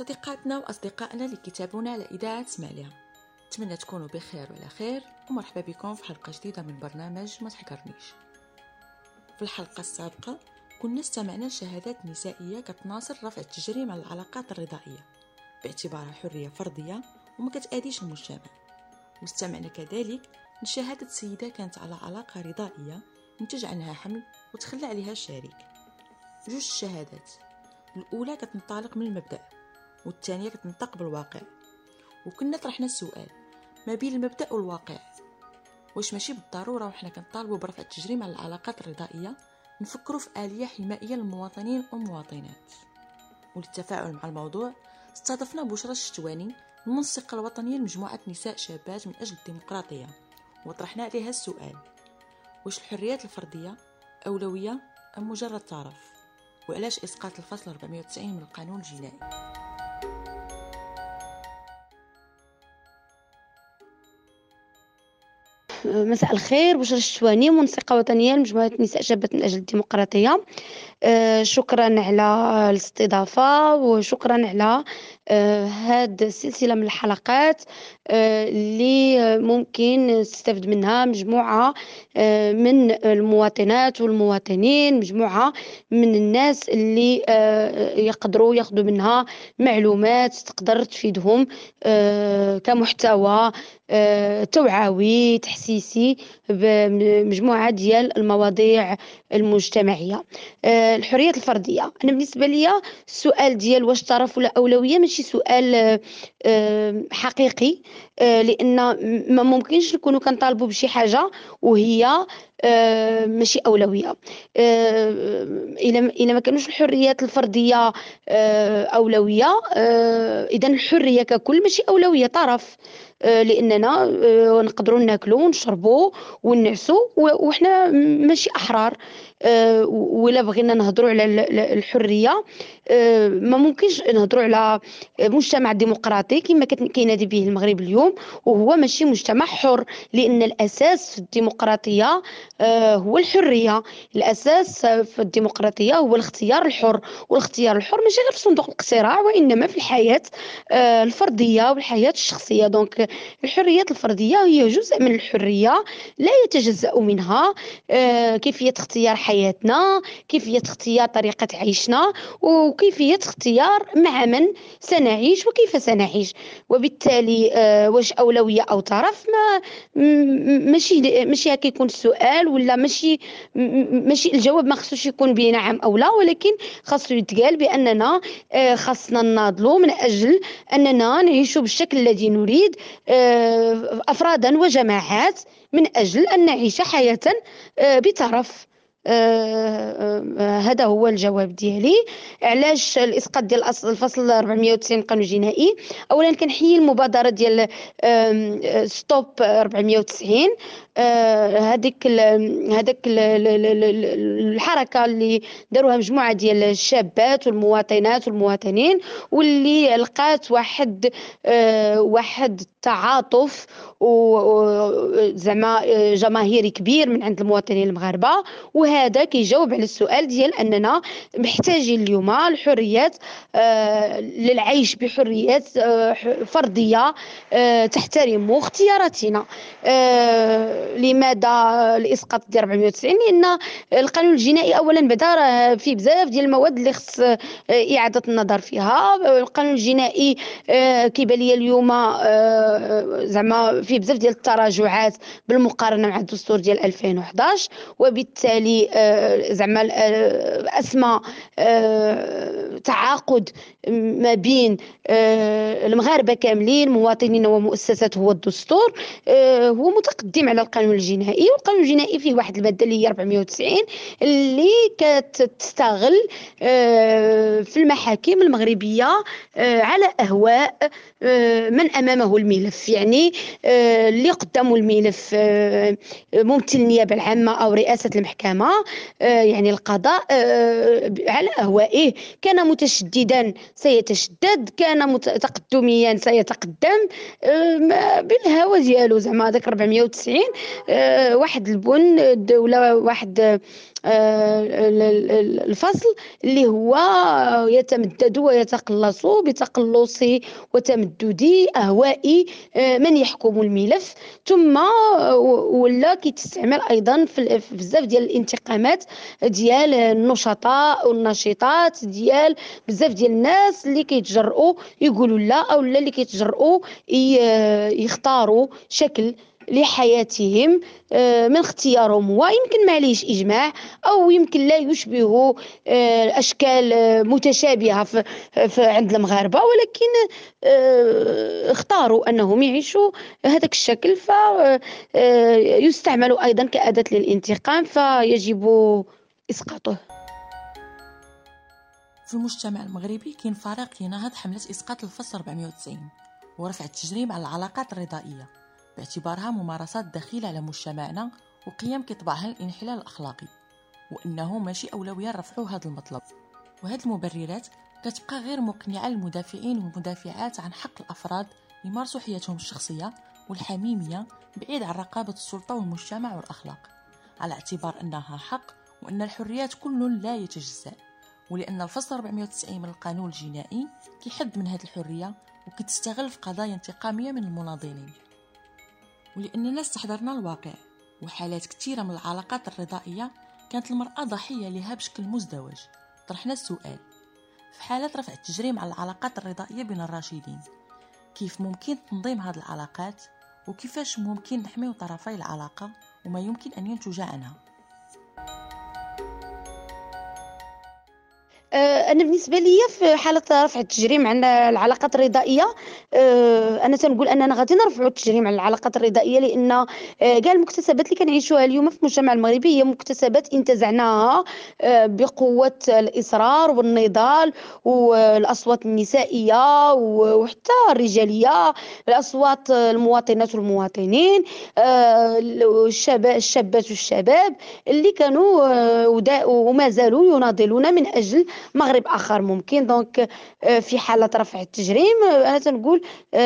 صديقاتنا وأصدقائنا اللي كتابونا على إذاعة سماليها نتمنى تكونوا بخير وعلى خير ومرحبا بكم في حلقة جديدة من برنامج ما تحكرنيش في الحلقة السابقة كنا استمعنا لشهادات نسائية كتناصر رفع التجريم على العلاقات الرضائية باعتبارها حرية فردية وما كتأذيش المجتمع. واستمعنا كذلك لشهادة سيدة كانت على علاقة رضائية نتج عنها حمل وتخلى عليها الشريك جوج الشهادات الأولى كتنطلق من المبدأ والثانية كتنطق بالواقع. وكنا طرحنا السؤال ما بين المبدأ والواقع؟ واش ماشي بالضرورة وحنا كنطالبوا برفع التجريم على العلاقات الرضائية نفكروا في آلية حمائية للمواطنين والمواطنات. وللتفاعل مع الموضوع استضفنا بشرى الشتواني المنسقة الوطنية لمجموعة نساء شابات من أجل الديمقراطية. وطرحنا عليها السؤال واش الحريات الفردية أولوية أم مجرد طرف وعلاش إسقاط الفصل 490 من القانون الجنائي؟ مساء الخير بشرى الشواني منسقة وطنية لمجموعة نساء شابات من أجل الديمقراطية. آه، شكرا على الاستضافة وشكرا على آه، السلسلة من الحلقات آه، اللي ممكن تستفد منها مجموعة من المواطنات والمواطنين مجموعة من الناس اللي يقدروا ياخذوا منها معلومات تقدر تفيدهم كمحتوى توعوي تحسيسي بمجموعة ديال المواضيع المجتمعية. الحريات الفردية. أنا بالنسبة لي السؤال ديال واش طرف ولا أولوية ماشي سؤال آه، حقيقي آه، لأن ما ممكنش نكونوا كنطالبوا بشي حاجة وهي آه، ماشي أولوية. إلى إلى ما كانوش الحريات الفردية أولوية اذا الحرية ككل ماشي أولوية طرف. لأننا نقدروا ناكلوا ونشربوا ونعسوا وحنا ماشي أحرار. ولا بغينا نهضروا على الحرية. ما ممكنش نهضروا على مجتمع ديمقراطي كما كينادي به المغرب اليوم. وهو ماشي مجتمع حر لأن الأساس في الديمقراطية هو الحرية. الأساس في الديمقراطية هو الاختيار الحر. والاختيار الحر ماشي غير في صندوق الاقتراع وإنما في الحياة الفردية والحياة الشخصية. دونك الحريات الفردية هي جزء من الحرية لا يتجزأ منها كيفية اختيار حياتنا كيفيه اختيار طريقة عيشنا وكيفيه اختيار مع من سنعيش وكيف سنعيش. وبالتالي آه، واش أولوية أو طرف؟ ما ماشي ماشي هكا يكون السؤال ولا ماشي ماشي الجواب ما خصوش يكون بنعم أو لا ولكن خاصو يتقال بأننا آه، خاصنا نناضلوا من أجل أننا نعيش بالشكل الذي نريد آه، أفرادا وجماعات من أجل أن نعيش حياة بطرف. هذا هو الجواب ديالي. علاش الإسقاط ديال الفصل 490 قانون جنائي؟ اولا كنحيي المبادرة ديال ستوب 490 هذيك هذاك الحركة اللي داروها مجموعة ديال الشابات والمواطنات والمواطنين واللي لقات واحد آه، واحد التعاطف وزعما جماهيري كبير من عند المواطنين المغاربة. وهذا كيجاوب على السؤال ديال أننا محتاجين اليوم الحريات آه، للعيش بحريات آه، فردية تحترم اختياراتنا. لماذا الإسقاط ديال 490 لأن القانون الجنائي اولا بدأ فيه بزاف ديال المواد اللي خص آه، إعادة النظر فيها. القانون الجنائي آه، كيبان لي اليوم آه، زعما فيه بزاف ديال التراجعات بالمقارنة مع الدستور ديال 2011 وبالتالي زعما اسمى تعاقد ما بين المغاربة كاملين مواطنين ومؤسسات هو الدستور هو متقدم على القانون الجنائي والقانون الجنائي فيه واحد الماده اللي هي 490 اللي كتستغل آه، في المحاكم المغربية آه، على أهواء آه، من أمامه الملف. يعني اللي قدامه الملف ممثل النيابة العامة أو رئاسة المحكمة يعني القضاء على أهوائه. كان متشددا سيتشدد. كان تقدميا سيتقدم. بالهوى ديالو زعما هذاك 490 آه، واحد البن ولا واحد الفصل اللي هو يتمدد ويتقلص بتقلص وتمدد أهواء من يحكم الملف. ثم ولا كيتستعمل أيضا في بزاف ديال الانتقامات ديال النشطاء والنشطات ديال بزاف ديال الناس اللي كيتجرؤوا يقولوا لا أو اللي كيتجرؤوا يختاروا شكل لحياتهم آه، من اختيارهم. ويمكن عليهش إجماع أو يمكن لا يشبه آه، أشكال آه، متشابهة في عند المغاربة. ولكن اختاروا أنهم يعيشوا هذاك الشكل فيستعمل أيضا كأداة للانتقام فيجب إسقاطه. في المجتمع المغربي كاين فريق يناهض حملة إسقاط الفصل 490 ورفع التجريم على العلاقات الرضائية. باعتبارها ممارسات دخيلة على مجتمعنا وقيم كيطبعها الإنحلال الأخلاقي وأنه ماشي أولوية رفعوا هذا المطلب. وهذه المبررات كتبقى غير مقنعة للمدافعين والمدافعات عن حق الأفراد يمارسوا حياتهم الشخصية والحميمية بعيد عن رقابة السلطة والمجتمع والأخلاق على اعتبار أنها حق وأن الحريات كل لا يتجزأ. ولأن الفصل 490 من القانون الجنائي كيحد من هذه الحرية وكتستغل في قضايا انتقامية من المناضلين. ولأننا استحضرنا الواقع وحالات كثيرة من العلاقات الرضائية كانت المرأة ضحية لها بشكل مزدوج. طرحنا السؤال في حالة رفع التجريم على العلاقات الرضائية بين الراشدين كيف ممكن تنظيم هذه العلاقات؟ وكيفاش ممكن نحمي طرفي العلاقة؟ وما يمكن أن ينتج عنها؟ أنا بالنسبة لي في حالة رفع التجريم عن العلاقات الرضائية آه، أنا تنقول أننا غادي نرفعوا التجريم على العلاقات الرضائية لأن آه، كاع المكتسبات اللي كنعيشوها اليوم في المجتمع المغربي هي مكتسبات انتزعناها بقوة الإصرار والنضال والأصوات النسائية وحتى الرجالية الأصوات المواطنات والمواطنين الشباب الشابات والشباب اللي كانوا وما زالوا يناضلون من أجل مغرب آخر ممكن. دونك euh, في حالة رفع التجريم أنا تنقول euh,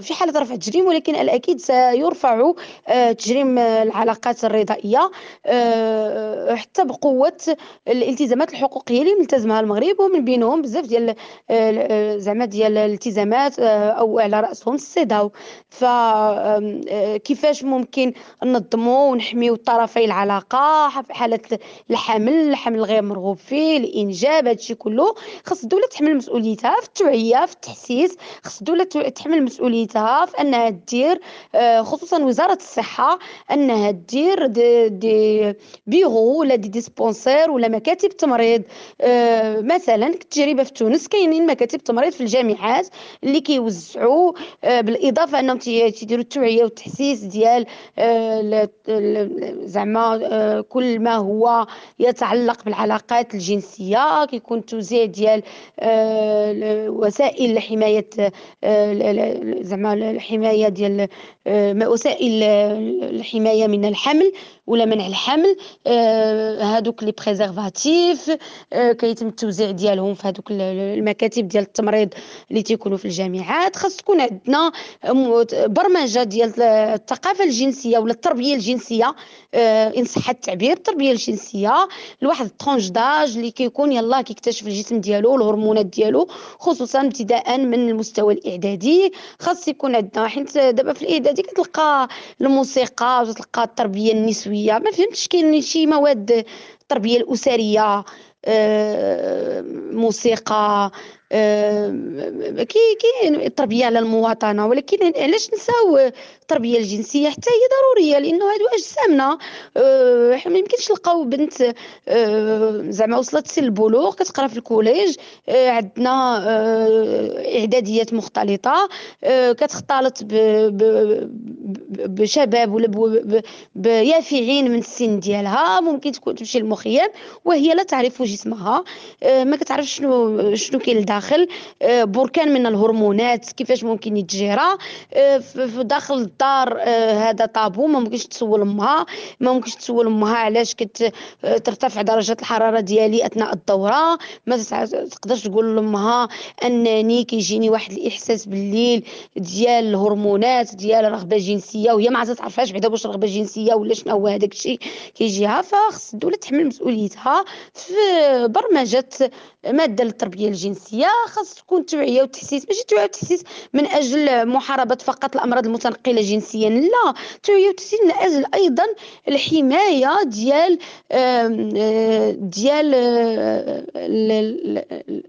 في حالة رفع التجريم ولكن الأكيد سيرفع تجريم العلاقات الرضائية حتى بقوة الالتزامات الحقوقية اللي ملتزمها المغرب. ومن بينهم بزاف ديال زعما ديال الالتزامات أو على رأسهم السيداو. فكيفاش ممكن ننظموا ونحميو طرفي العلاقة في حالة الحمل الحمل غير مرغوب فيه الانجاب الشباب هادشي كله خاص الدولة تحمل مسؤوليتها في التوعية في التحسيس خاص الدولة تحمل مسؤوليتها في أنها دير آه، خصوصا وزارة الصحة أنها دير des, des bureaux ولا des dispensaires ولا مكاتب تمريض. آه، مثلا التجربة في تونس كاينين مكاتب تمريض في الجامعات اللي كيوزعوا آه، بالإضافة أنهم تيديروا التوعية والتحسيس ديال زعما كل ما هو يتعلق بالعلاقات الجنسية كيكون توزيع ديال آه، وسائل لحمايه آه، زعما الحماية ديال آه، وسائل الحماية من الحمل ولا منع الحمل هادوك لي بريزيرفاتيف كيتم التوزيع ديالهم في هادوك المكاتب ديال التمريض اللي تيكونوا في الجامعات. خاص تكون عندنا برمجة ديال الثقافة الجنسية ولا التربية الجنسية إن صح التعبير التربية الجنسية لواحد الطونج داج اللي كيكون يلاه كيكتشف الجسم ديالو الهرمونات ديالو خصوصا ابتداء من المستوى الإعدادي. خاص يكون عندنا حيت دابا في الإعدادي كتلقى الموسيقى وتلقى التربية النسوية. ما فهمتش كاين شي مواد التربية الأسرية آه، موسيقى كي كاين التربية على المواطنة ولكن علاش نساو التربية الجنسية؟ حتى هي ضرورية لأنه هادو اجسامنا أه ما يمكنش نلقاو بنت أه زعما وصلت سن البلوغ كتقرا في ال collège أه عندنا إعداديات مختلطة كتختلط بشباب ولا بيافعين من السن ديالها ممكن تكون تمشي للمخيم وهي لا تعرف جسمها آه، ما كتعرفش شنو شنو كاين لداخل. آه، بركان من الهرمونات كيفاش ممكن يتجرى في داخل الدار هذا طابو ما ممكنش تسول أمها ما ممكنش تسول أمها علاش كترتفع درجة الحرارة ديالي أثناء الدورة. ما تقدرش تقول لأمها أنني كيجيني واحد الإحساس بالليل ديال الهرمونات ديال الرغبه الجنسيه وهي ما تعرفهاش بعدا واش رغبة جنسية ولا شنو هو هذاك الشيء كيجيها. فخص الدولة تحمل مسؤوليتها في برمجة مادة للتربية الجنسية. خاص تكون توعية وتحسيس. ماشي توعية وتحسيس من أجل محاربة فقط الأمراض المتنقلة جنسيا لا. توعية وتحسيس من أجل أيضا الحماية ديال ديال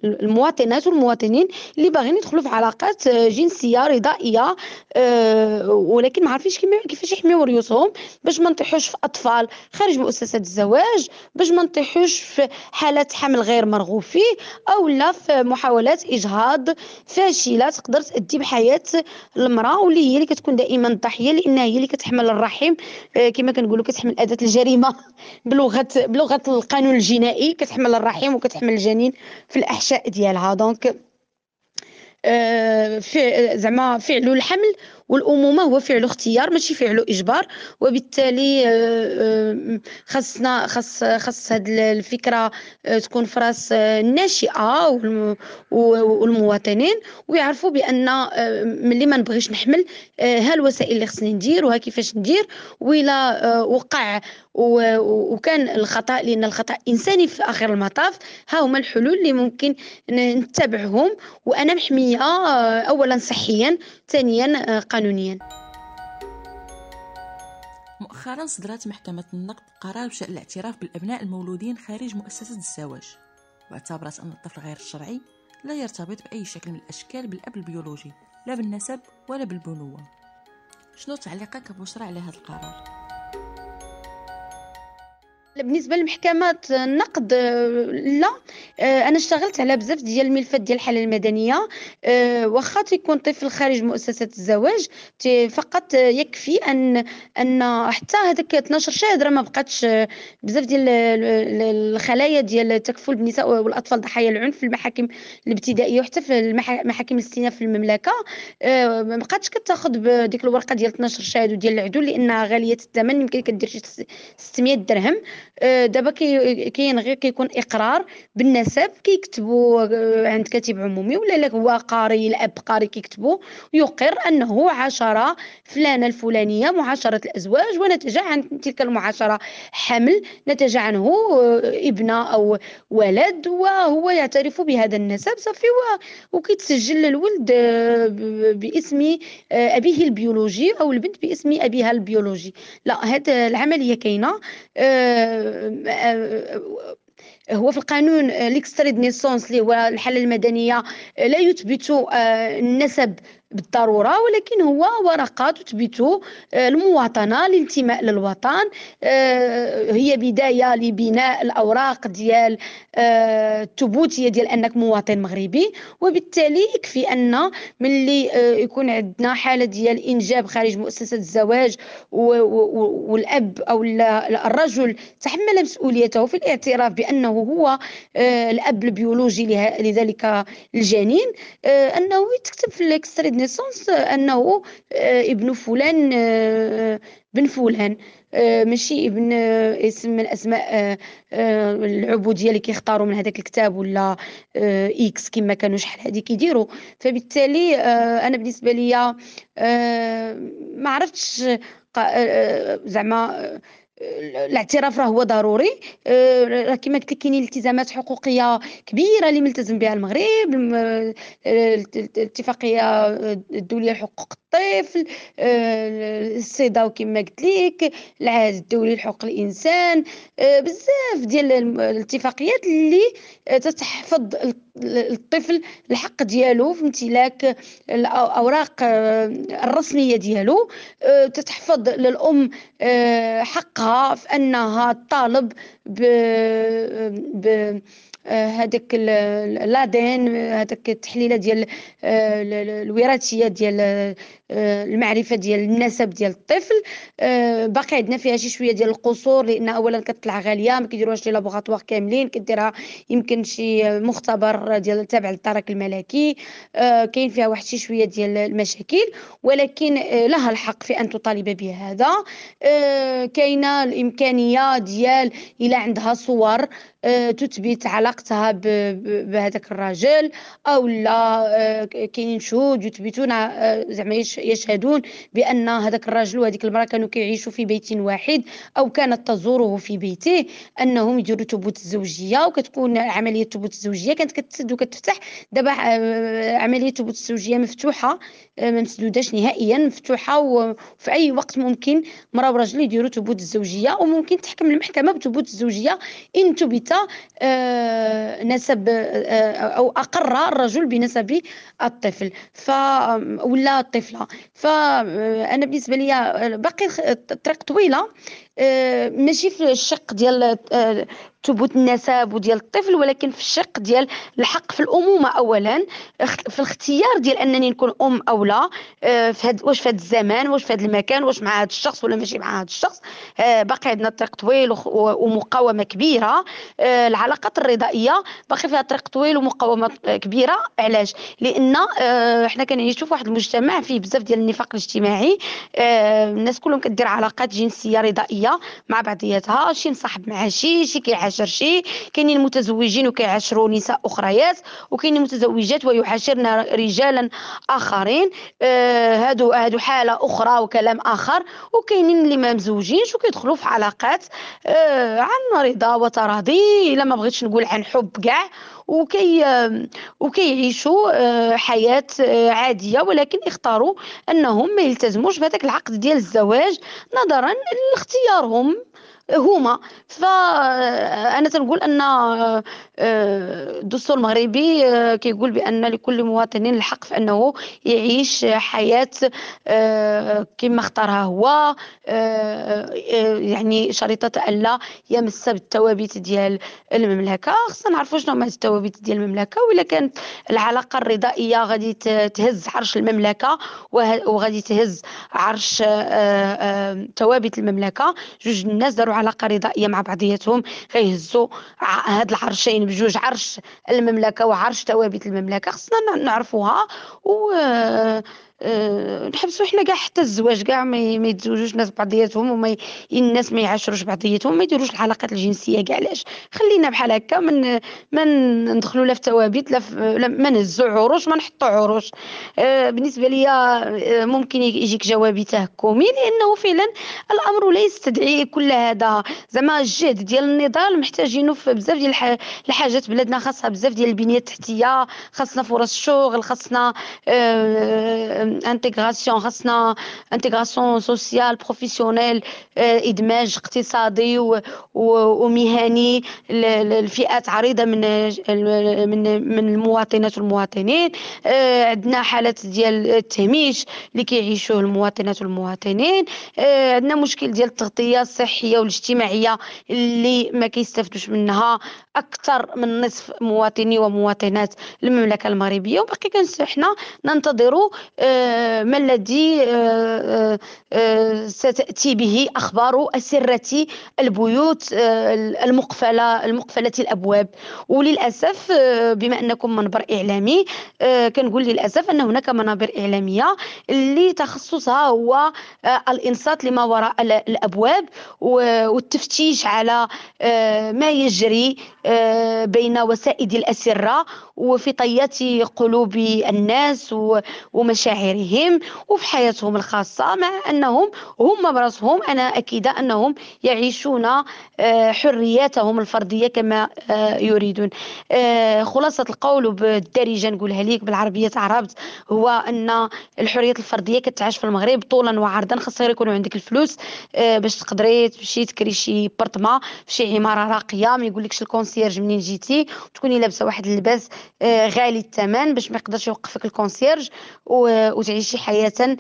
المواطنات والمواطنين اللي باغيين يدخلوا في علاقات جنسية رضائية ولكن ما عارفينش كيفاش يحميو ريوسهم باش ما نطيحوش في أطفال خارج مؤسسات الزواج باش ما نطيحوش في حالات حمل غير مرغوب فيه أو لا في محاولات إجهاض فاشلة تقدر تؤدي بحياة المرأة واللي هي اللي كتكون دائما الضحيه لأنها هي اللي كتحمل الرحم. آه، كما كنقولوا كتحمل أداة الجريمة. بلغة بلغة القانون الجنائي كتحمل الرحم وكتحمل الجنين في الأحشاء ديالها. دونك آه، زعما فعل الحمل والأمومة هو فعل اختيار ماشي فعل إجبار. وبالتالي آه، آه، خاصنا خاص خاص هذه الفكرة تكون في رأس الناشئة والمواطنين. ويعرفوا بأن ملي ما نبغيش نحمل ها الوسائل اللي خصني ندير وها كيفاش ندير. وإلا وقع وكان الخطأ لأن الخطأ إنساني في آخر المطاف. ها هما الحلول اللي ممكن نتبعهم. وأنا محمية اولا صحيا ثانيا قانونيا مؤخرا صدرت محكمة النقد قرار بشأن الاعتراف بالأبناء المولودين خارج مؤسسة الزواج واعتبرت أن الطفل غير الشرعي لا يرتبط بأي شكل من الأشكال بالأب البيولوجي لا بالنسب ولا بالبنوة شنو تعليقك بشرى على هذا القرار؟ بالنسبة لمحكمات النقد لا. آه، أنا اشتغلت على بزاف ديال الملفات ديال الحالة المدنية آه، واخا تيكون طفل خارج مؤسسة الزواج فقط يكفي أن أن حتى هذاك 12 شاهد راه ما بقاتش بزاف ديال الخلايا ديال التكفل بالنساء والأطفال ضحايا العنف في المحاكم الابتدائية وحتى في المحاكم الاستئناف في المملكة. آه، ما بقاتش كتاخذ بديك الورقة ديال 12 شاهد وديال العدول لأنها غالية الثمن يمكن كدير شي 600 درهم. آه، دابا كاين غير كيكون إقرار بالنسب كيكتبوا آه، عند كاتب عمومي ولا لا هو قاري الأب قاري كيكتبوا يقر أنه عاشر فلانة الفلانية معاشرة الأزواج ونتج عن تلك المعاشرة حمل نتج عنه آه، ابنة أو ولد وهو يعترف بهذا النسب صافي وكيتسجل الولد باسم أبيه البيولوجي أو البنت باسم أبيها البيولوجي. لا هذه العملية كاينة هو في القانون l'extrait de naissance اللي هو الحالة المدنية لا يثبت النسب بالضرورة ولكن هو ورقه تثبت آه، المواطنة الانتماء للوطن آه، هي بداية لبناء الأوراق ديال آه، الثبوتيه ديال أنك مواطن مغربي. وبالتالي يكفي أن ملي يكون عندنا حالة ديال إنجاب خارج مؤسسة الزواج والأب أو الرجل تحمل مسؤوليته في الاعتراف بأنه هو الأب البيولوجي لذلك الجنين أنه يتكتب في ال extrait de naissance أنه آه، ابن فلان آه، بن فلان. آه، ماشي ابن اسم من اسماء العبودية اللي كيختاروا من هذاك الكتاب ولا إكس كما كانوا شحال هذه كيديروا. فبالتالي أنا بالنسبة ليا ما عرفتش زعما الاعتراف راه هو ضروري. راه كما قلت لك كاينين التزامات حقوقية كبيرة اللي ملتزم بها المغرب الاتفاقية الدولية لحقوق الطفل السيداو كما قلت لك العهد الدولي لحقوق الإنسان. بزاف ديال الاتفاقيات اللي تتحفظ الطفل الحق ديالو في امتلاك الأوراق الرسمية ديالو. تتحفظ للأم حقها حقها في أنها تطالب ب ب هذاك لادين هذاك التحليلة ديال الوراثية ديال المعرفة ديال النسب ديال الطفل. باقي عندنا فيها شي شوية ديال القصور لأن اولا كتطلع غالية ما كيديروهاش لي لابوغاتوار كاملين كديرها يمكن شي مختبر ديال تابع للترك الملكي. كاين فيها واحد شي شوية ديال المشاكل ولكن لها الحق في أن تطالب بهذا كاينة الإمكانية ديال إلى عندها صور تثبت علاقتها بهذاك الرجل أو لا كاينين شهود يثبتون زعما يشهدون بأن هذاك الرجل وهذيك المرأة كانوا كيعيشوا في بيت واحد أو كانت تزوره في بيته أنهم يديروا تبوت الزوجيه وكتكون عملية تبوت الزوجيه كانت كتسد وكتفتح. دابا عملية تبوت الزوجيه مفتوحة ما مسدوداش نهائيا مفتوحة وفي أي وقت ممكن مرأة ورجل يديروا تبوت الزوجيه وممكن تحكم المحكمة بتبوت الزوجيه إن ثبت آه، نسب آه، أو أقر الرجل بنسب الطفل. ف ولا الطفلة. فأنا بالنسبة لي باقي الطريق طويلة. ماشي في الشق ديال ثبوت النسب وديال الطفل ولكن في الشق ديال الحق في الأمومة اولا. في الاختيار ديال أنني نكون أم أو لا آه، في هاد واش في هذا الزمان واش في هذا المكان واش مع هذا الشخص ولا ماشي مع هذا الشخص. آه، باقي عندنا طريق طويل ومقاومة كبيرة. آه، العلاقات الرضائية باقي فيها طريق طويل ومقاومة كبيرة. علاش؟ لأن حنا كنعيشوا في واحد المجتمع فيه بزاف ديال النفاق الاجتماعي. الناس كلهم كدير علاقات جنسية رضائية. مع بعضياتها شي نصاحب مع شي شي كيعاشر يعاشر شي كاينين متزوجين وكيعاشروا نساء أخريات وكاينين متزوجات ويعاشرن رجالا آخرين. آه هادو هادو حالة أخرى وكلام آخر. وكاينين اللي ما مزوجينش وكيدخلوا في علاقات آه عن رضا وتراضي. إلا ما بغيتش نقول عن حب كاع. وكي وكيعيشوا آه، حياة آه، عادية ولكن اختاروا أنهم ما يلتزموش بهذاك العقد ديال الزواج نظرا لاختيارهم. هما. فانا تنقول أن آه، الدستور المغربي آه، كيقول بأن لكل مواطن الحق في أنه يعيش حياة آه، كما اختارها هو يعني شريطة ألا يمس بالثوابت ديال المملكة. خصنا نعرفوا شنو هما الثوابت ديال المملكة ولا كانت العلاقة الرضائية غادي تهز عرش المملكة وغادي تهز عرش ثوابت المملكة. جوج الناس داروا علاقه رضائيه مع بعضياتهم غيهزوا هاد العرشين بجوج عرش المملكة وعرش ثوابت المملكة خصنا نعرفوها و أه نحبسوا حنا كاع حتى الزواج كاع ما يتزوجوش الناس بعضياتهم وما. الناس ما يعاشروش بعضياتهم ما يديروش العلاقات الجنسية كاع علاش خلينا بحال هكا من ما ندخلوا لا في ثوابت لا, ما نهزوا عروش ما نحطوا عروش أه بالنسبة لي أه ممكن يجيك جوابي تهكمي لأنه فعلا الأمر لا يستدعي كل هذا زعما الجهد ديال النضال محتاجينه في بزاف ديال الح... الحاجات بلادنا خاصها بزاف ديال البنية التحتية خاصنا فرص الشغل خاصنا intégration خاصنا intégration sociale professionnelle ادماج اقتصادي ومهني للفئات عريضه من من من المواطنات والمواطنين عندنا حالات ديال التهميش اللي كيعيشوه المواطنات والمواطنين عندنا مشكل ديال التغطيه الصحيه والاجتماعيه اللي ما كيستافدوش منها أكثر من نصف مواطني ومواطنات المملكه المغربيه وباقي كنحنا ننتظروا ما الذي آه، آه، ستأتي به أخبار اسره البيوت المقفلة المقفلة الأبواب. وللأسف بما أنكم منبر إعلامي كنقول للأسف أن هناك منابر إعلامية اللي تخصصها هو الإنصات لما وراء الأبواب والتفتيش على ما يجري آه، بين وسائد الأسرة وفي طيات قلوب الناس ومشاعرهم وفي حياتهم الخاصة مع أنهم هم براسهم أنا أكيدة أنهم يعيشون آه، حرياتهم الفردية كما آه، يريدون. خلاصة القول بالدارجة نقولها ليك بالعربية تعربت هو أن الحريات الفردية كتعاش في المغرب طولا وعرضا خاصة يكونوا عندك الفلوس باش تقدري تمشي تكري شي برطمة في شي عمارة راقية ما يقولكش ال conci ال concierge منين جيتي وتكوني لابسة واحد اللباس آه، غالي الثمن باش ما يقدرش يوقفك ال concierge وتعيشي حياة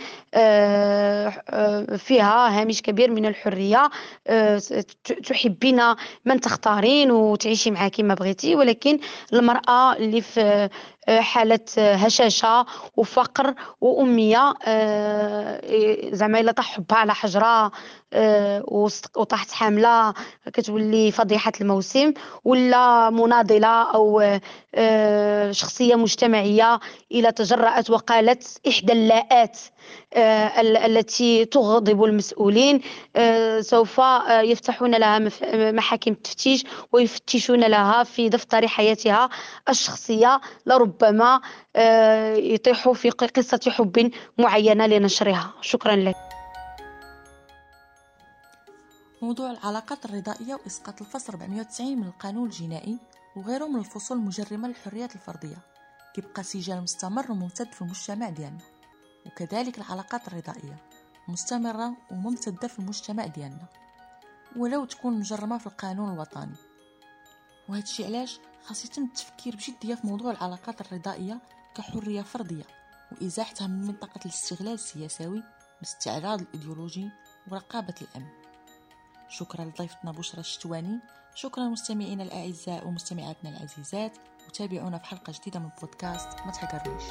فيها هامش كبير من الحرية. تحبين من تختارين وتعيشي معاه كما بغيتي. ولكن المرأة اللي في حالة هشاشة وفقر وأمية زعما إلا طاح حبها على حجرة وطاحت حاملة كتولي فضيحة الموسم. ولا مناضلة أو شخصية مجتمعية إلى تجرأت وقالت إحدى اللاءات التي تغضب المسؤولين سوف يفتحون لها محاكم التفتيش ويفتشون لها في دفتر حياتها الشخصية. لربما يطيحوا في قصة حب معينة لنشرها. شكرا لك. موضوع العلاقات الرضائية وإسقاط الفصل 490 من القانون الجنائي وغيره من الفصول المجرمة للحريات الفردية. كيبقى سجال مستمر وممتد في المجتمع ديالنا وكذلك العلاقات الرضائية مستمرة وممتدة في المجتمع ديالنا ولو تكون مجرمة في القانون الوطني. وهذا الشيء علاش؟ خاص يتم التفكير بجدية في موضوع العلاقات الرضائية كحرية فردية وإزاحتها من منطقة الاستغلال السياسوي والاستعراض الإيديولوجي ورقابة الأمن. شكرا لضيفتنا بشرى الشتواني شكرا مستمعينا الأعزاء ومستمعاتنا العزيزات وتابعونا في حلقة جديدة من بودكاست ما تحقرنيش.